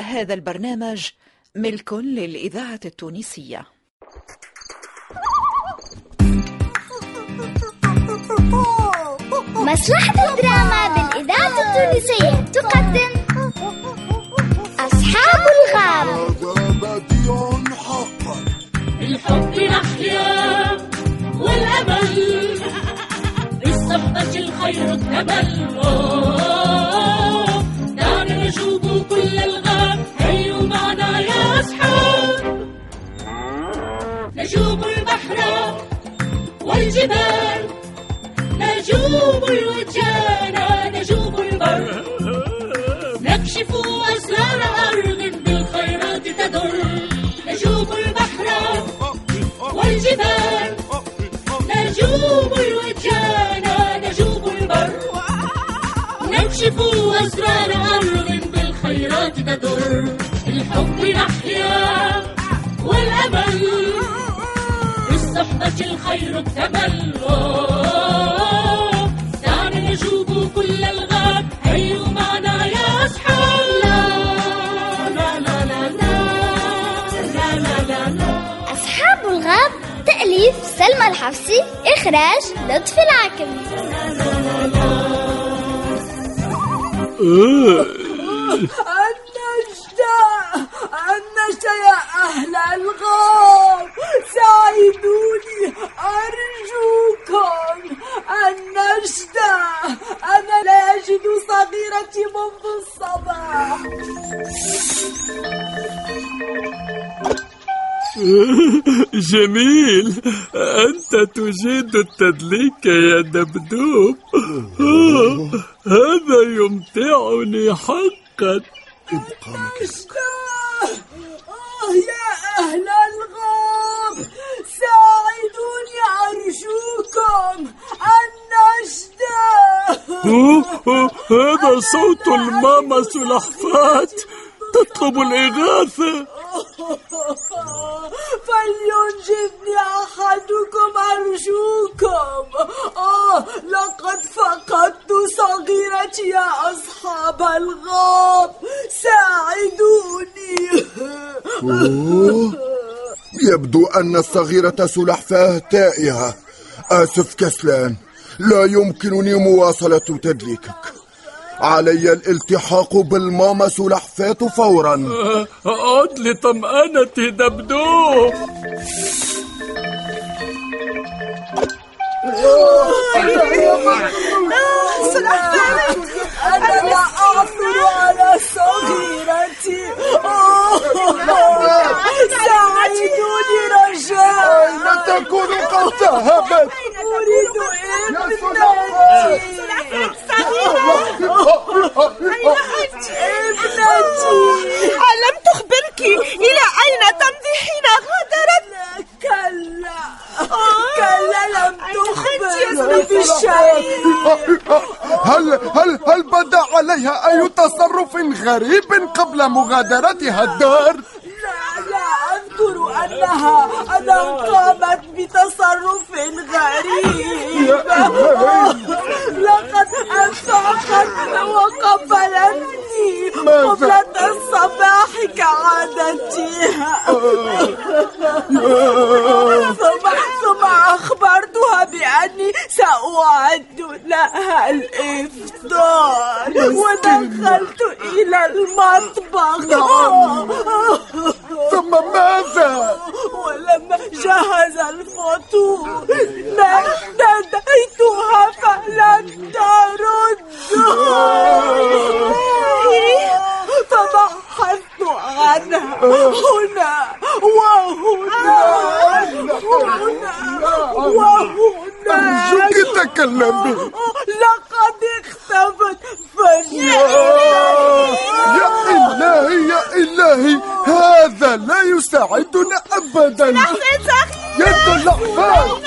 هذا البرنامج ملك للإذاعة التونسية. مسرحة الدراما بالإذاعة التونسية تقدم أصحاب الغاب بالحب نحيا والأمل بالصحبة الخير اكتمل نجوب البحر والجبال نجوب الوجان نجوب البر. نكشف أسرار أرض بالخيرات تدر. نجوب البحر والجبال نجوب الوجان نجوب البر. نكشف أسرار أرض بالخيرات تدر. الحب نحيا خير التملق دعنا نجوب كل الغاب هيوا معنا يا أصحاب لا لا لا لا لا لا لا أصحاب الغاب تأليف سلمى الحفصي إخراج لطفي العكمي النجدة النجدة يا أهل الغاب ساعدوني أرجوكم النجدة. أنا لا أجد صغيرتي منذ الصباح جميل. أنت تجيد التدليك يا دبدوب. هذا يمتعني حقا. النجدة آه يا أهل هذا صوت الماما سلحفات تطلب الإغاثة. فلينجدني أحدكم أرجوكم. آه لقد فقدت صغيرتي يا أصحاب الغاب. ساعدوني. يبدو أن الصغيرة سلحفاة تائهة. آسف كسلان. لا يمكنني مواصلة تدليكك علي الالتحاق بالماما سلحفاة فورا. آه، عد لطمأنة دبدوب. أنا لا أعثر على صغيرتي آه، ساعدوني رجاء أين تكون قد ذهبت أريد ابنتي ألم تخبرك إلى أين تمضي عليها أي تصرف غريب قبل مغادرتها الدار؟ ودخلت إلى المطبخ. ثم ماذا؟ ولما جهز الفطور ناديتها فلم ترد. فبحثت عنها. هنا وهنا هنا وهنا. أرجوك تكلمي لقد اختفت فجأة. يا إلهي يا إلهي هذا لا يساعدنا أبدا. يد اللحفات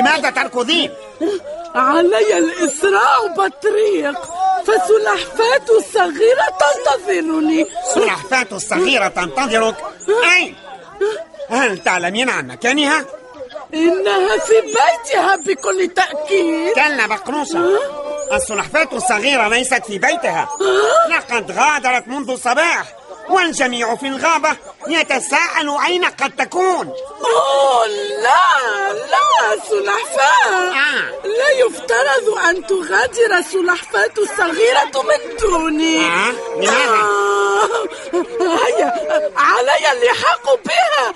لماذا تركضين؟ علي الإسراع بالطريق فسلحفاة الصغيرة تنتظرني. سلحفاة الصغيرة تنتظرك. أين؟ هل تعلمين عن مكانها؟ إنها في بيتها بكل تأكيد. كلا بقروشة السلحفاة الصغيرة ليست في بيتها. لقد غادرت منذ الصباح والجميع في الغابة يتساءل أين قد تكون. أوه لا لا سلحفاة. آه. لا يفترض أن تغادر السلحفاة الصغيرة من دوني. آه، لماذا؟ آه، هيا علي اللحاق بها.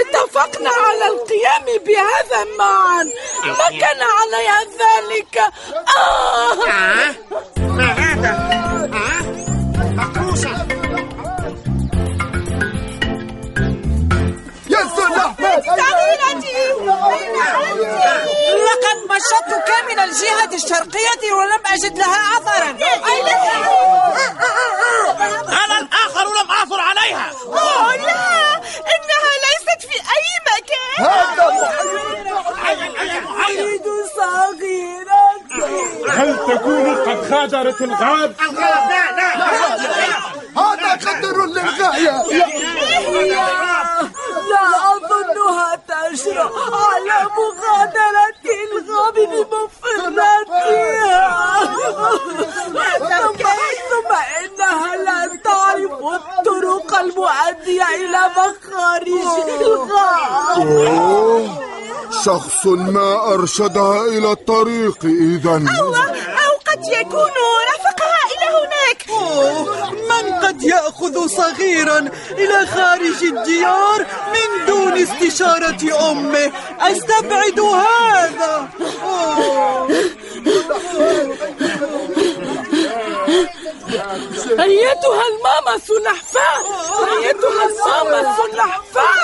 اتفقنا على القيام بهذا معا ما كان علي ذلك. آه. آه. ما هذا؟ آه. الجهة الشرقية ولم أجد لها أثرا. أنا الآخر لم أعثر عليها. أوه لا إنها ليست في أي مكان. هذا أريد صغيرة هل تكون قد غادرت الغاب؟ لا لا هذا خطر للغاية. لا أظنها تجرأ على مغادرة شخص ما أرشدها إلى الطريق إذا. أو قد يكون رافقها إلى هناك. من قد يأخذ صغيرا إلى خارج الديار من دون استشارة أمه؟ أستبعد هذا. أيتها الماما سلحفاة؟ أيتها الماما سلحفاة؟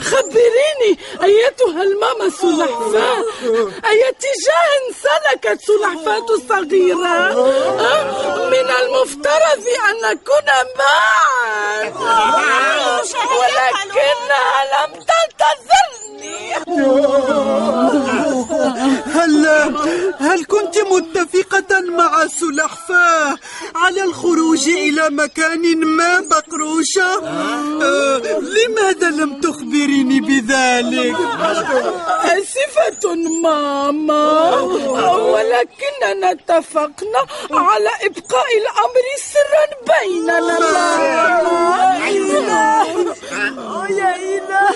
خبريني. أيتها الماما سلحفاة. أي اتجاه سلكت سلحفاة الصغيرة؟ من المفترض أن نكون معا. ولكنها لم تنتظرني. هل هل كنت متفقة مع سلحفاة على الخروج إلى مكان ما بقروشة؟ آه، لماذا لم تخبريني بذلك؟ آسفة ماما ولكننا اتفقنا على إبقاء الأمر سرا بيننا ماما يا إله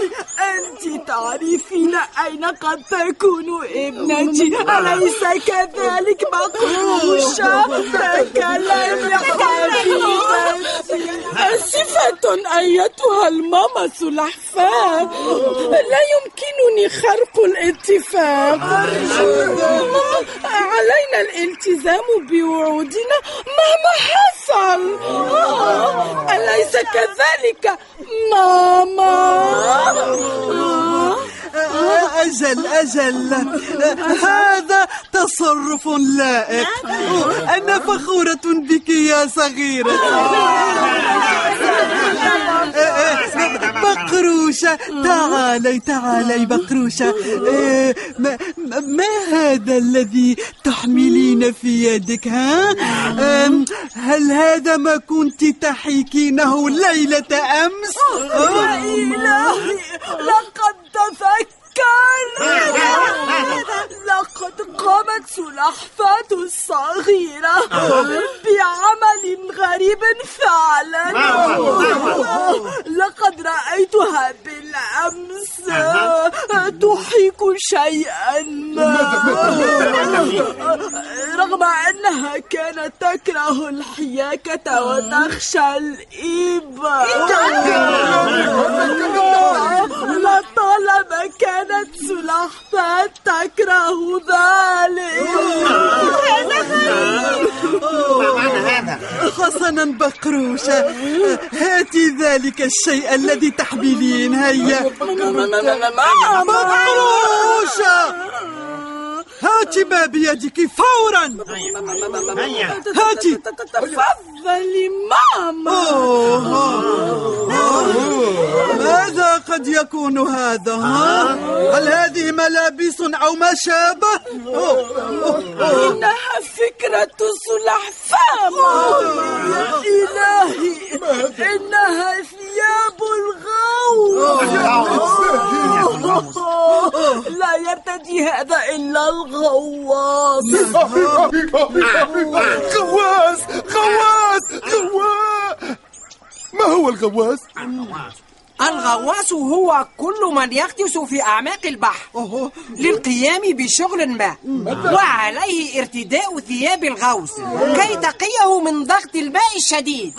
أنت تعرفين أين قد تكون ابنتي أليس كذلك مقروشة تكلم حبيبتي آسفة أيتها الماما سلحفاة لا يمكنني خرق الاتفاق علينا الالتزام بوعودنا مهما حصل أليس كذلك ماما أجل أجل هذا تصرف لائق. أنا فخورة بك يا صغيرة. بقروشة. تعالي تعالي بقروشة. ما, هذا الذي تحملين في يدك ها؟ هل هذا ما كنت تحيكينه ليلة أمس؟ يا إلهي لقد لقد قامت سلحفاة الصغيرة بعمل غريب فعلا. لقد رأيتها بالأمس تحيك شيئا ما. رغم أنها كانت تكره الحياكة وتخشى الإبر لطالما كانت سلحفاة تكره ذلك ما معنى هذا؟ حسنا بقروشة هاتي ذلك الشيء الذي تحملين هيا بقروشة هاتي ما بيدك فورا. هيا. هاتي. تفضلي ماما. ماذا قد يكون هذا ها؟ هل هذه ملابس أو ما شابه؟ إنها فكرة سلحفاة يا إلهي إنها ثياب الغوص لا يرتدي هذا إلا الغواص. غواص غواص غواص. ما هو الغواص؟ الغواص. هو كل من يغطس في أعماق البحر للقيام بشغل ما. وعليه ارتداء ثياب الغوص كي تقيه من ضغط الماء الشديد.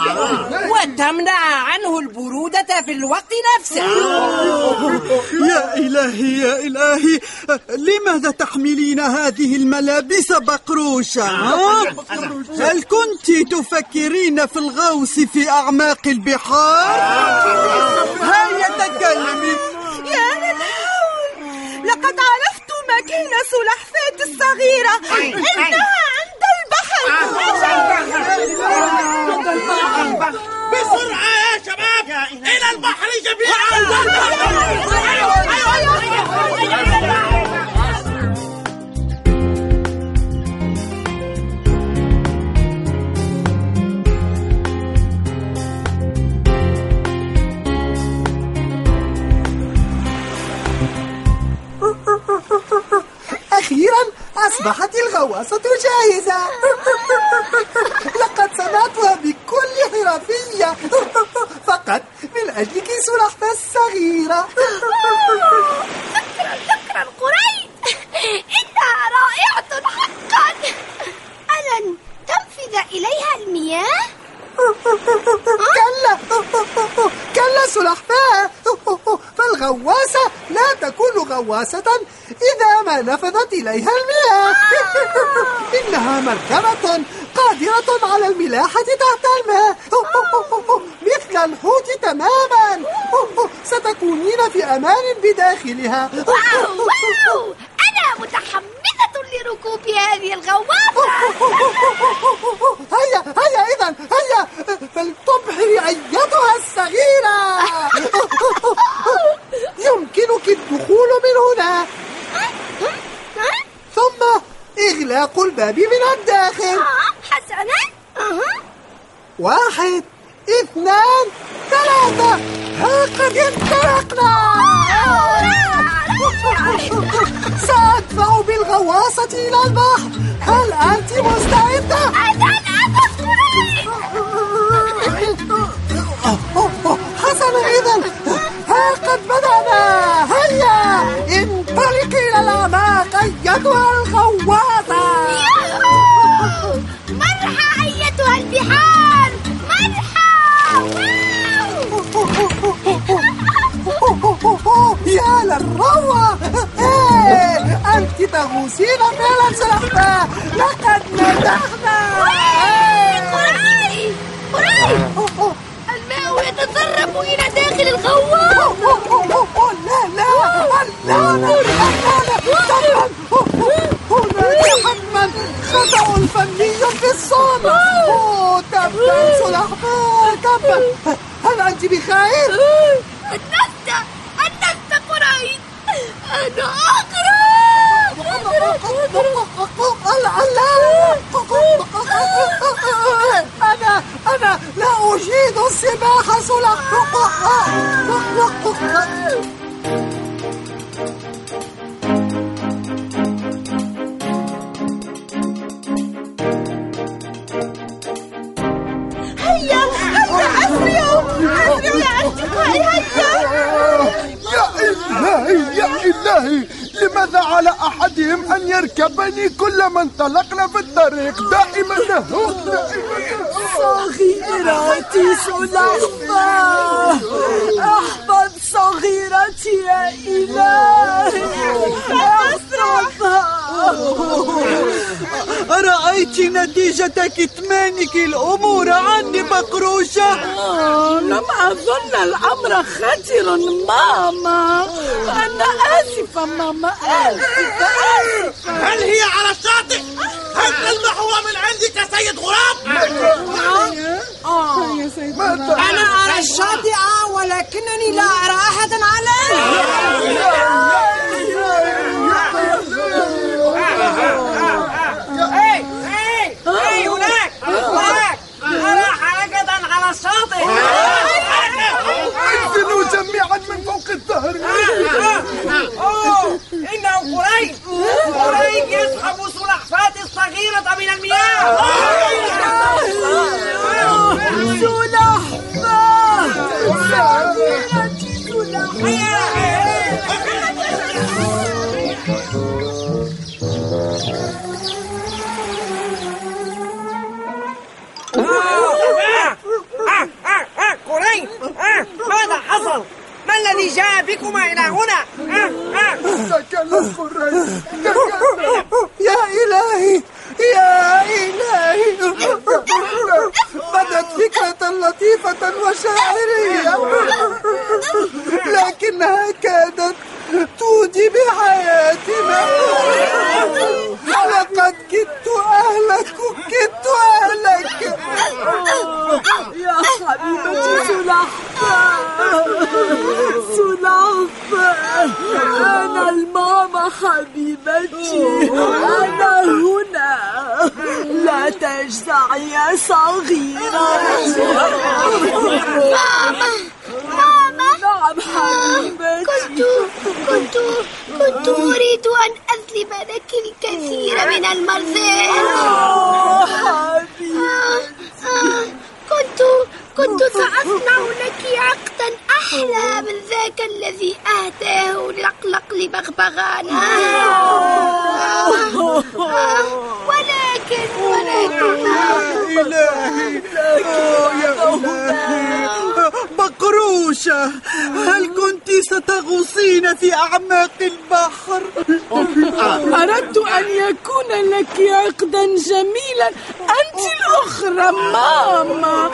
وتمنع عنه البرودة في الوقت نفسه. يا إلهي يا إلهي. لماذا تحملين هذه الملابس بقروشة؟ ها؟ هل كنت تفكرين في الغوص في أعماق البحار؟ هيا تكلمي يا للهول! لقد عرفت مكان سلحفاة الصغيرة. إنها عند البحر لقد صنعتها بكل حرفية فقط من أجلك سلحفاة الصغيرة. شكرا قريب. إنها رائعة حقا. ألن تنفذ إليها المياه؟ كلا كلا سلحفاة. فالغواصة لا تكون غواصة إذا ما نفذت إليها المياه. إنها مركبة قادرة على الملاحة تحت الماء. مثل الحوت تماما. ستكونين في أمان بداخلها. واو واو! أنا متحمسة لركوب هذه الغواصة. هيا هيا إذا هيا. فلتبحري أيتها الصغيرة يمكنك الدخول من هنا ثم إغلاق الباب من الداخل. حسنا. واحد اثنان ثلاثة. ها قد انطلقنا. سأدفع بالغواصة إلى البحر. هل أنت مستعدة؟ حسنا إذا ها قد بدأنا. تغوصين فعلا سلحفاة لقد نجحنا قريب قريب الماء يتسرب إلى داخل لا لا هناك حتما خطأ فني في تبا سلحفاة تبا هل أنت بخير؟ النبتة النبتة قريب أنا أغرق أنا أنا لا أجيد السباحة سلحفاة لماذا على أحدهم أن يركبني كلما انطلقنا في الطريق؟ دائما صغيرتي سلحفاة احفظ صغيرتي يا إلهي أرأيت نتيجة كتمانك الأمور عني مقروشة؟ آه، لم أظن الأمر خطر ماما. أنا آسفة ماما آسفة آسفة. هل هي على الشاطئ؟ هل تلمح هو من عندك يا سيد غراب؟ آه. أنا أرى الشاطئ ولكنني لا أرى أحدا عليه Oh. تكلم قريش يا إلهي يا إلهي بدت فكرة لطيفة وشاعرية لكنها كادت تودي بحياتنا لقد كدت أهلك كدت أهلك يا حبيبتي سلحفاة سلحفاة أنا الماما حبيبتي أنا هنا لا تجزعي يا صغيرة ماما ماما نعم حبيبتي كنت كنت كنت أريد أن أذلب لك الكثير من المرضين. كنت كنت سأصنع لك عقدا أحلى من ذاك الذي أهداه لقلق لبغبغانا. آه، ولكن ولكن إلهي يا إلهي. مقروشة هل كنت ستغوصين في أعماق؟ أردت أن يكون لك عقدا جميلا. أنت الأخرى ماما.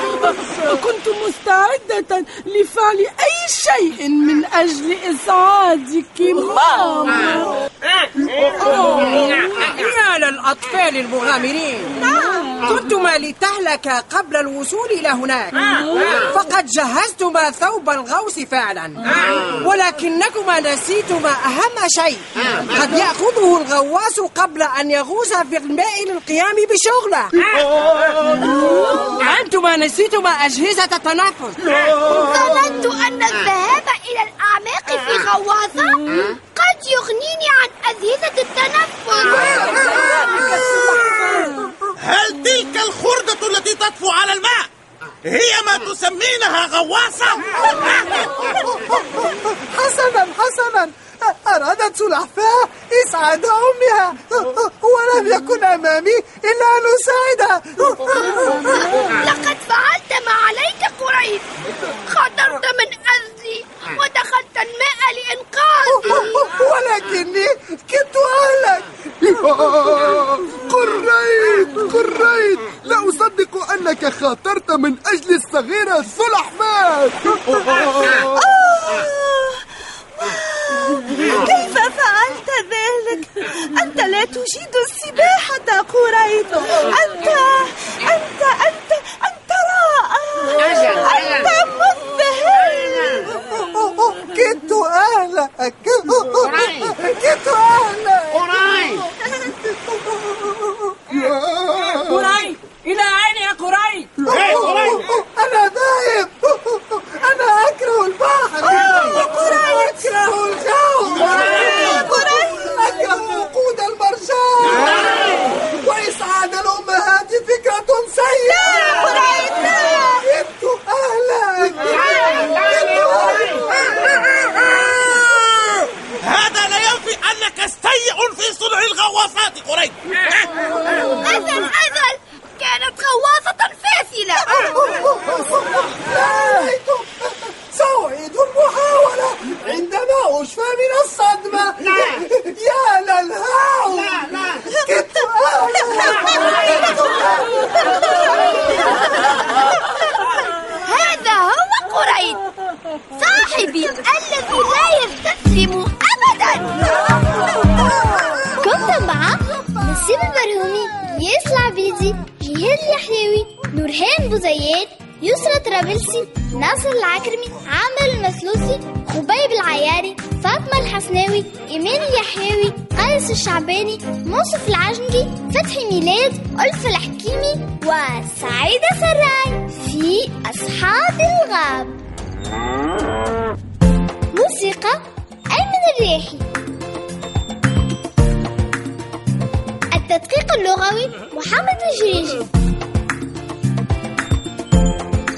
كنت مستعدة لفعل أي شيء من أجل إسعادك ماما. يا للأطفال المغامرين. كنتما لتهلك قبل الوصول إلى هناك. فقد جهزتما ثوب الغوص فعلا. ولكنكما نسيتما أهم شيء. قد يأخذه الغواص قبل أن يغوص في الماء للقيام بشغله. أنتما نسيتما أجهزة التنفس ظننت أن الذهاب إلى الأعماق في غواصة قد يغنيني عن أجهزة التنفس هل تلك الخردة التي تطفو على الماء هي ما تسمينها غواصة؟ حسنا حسنا أرادت سلحفاة إسعاد أمها ولم يكن أمامي إلا أن أساعدها لقد فعلت ما عليك قريب خطرت من أجلي ودخلت الماء لإنقاذي ولكني كنت أهلك قريت قريت لا أنك خاطرت من أجل الصغيرة سلحفاة كيف فعلت ذلك؟ أنت لا تجيد السباحة قريب. أنت أنت رائع أنت مذهل كنت أهلك كنت أهلك قريب إلى أين يا قريب؟ أنا ذاهب أنا أكره البحر أكره الجو أكره وقود المرجان وإسعاد الأمهات صاحبي الذي لا يستسلم أبدا. كنت مع نسيب البرهومي ياس العبيدي جهاد اليحيوي نورهان بوزيات يسرى طرابلسي ناصر العكرمي عامر المسلوسي خبيب العياري فاطمة الحسناوي إيمان اليحيوي قيس الشعباني منصف العجنجي فتحي ميلاد ألف الحكيمي وسعيدة سراي في أصحاب الغاب. موسيقى أيمن الريحي. التدقيق اللغوي محمد الجريجي.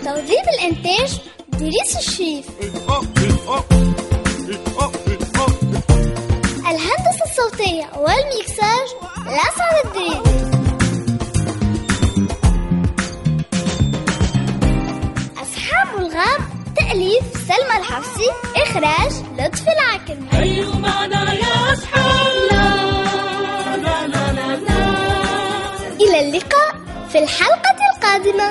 توظيف الإنتاج دريس الشريف. الهندسة الصوتية والميكساج الأسعد الدريدي تأليف سلمى الحفصي إخراج لطفي العكرمي هيا معنا يا أصحاب لا لا لا لا لا. إلى اللقاء في الحلقة القادمة.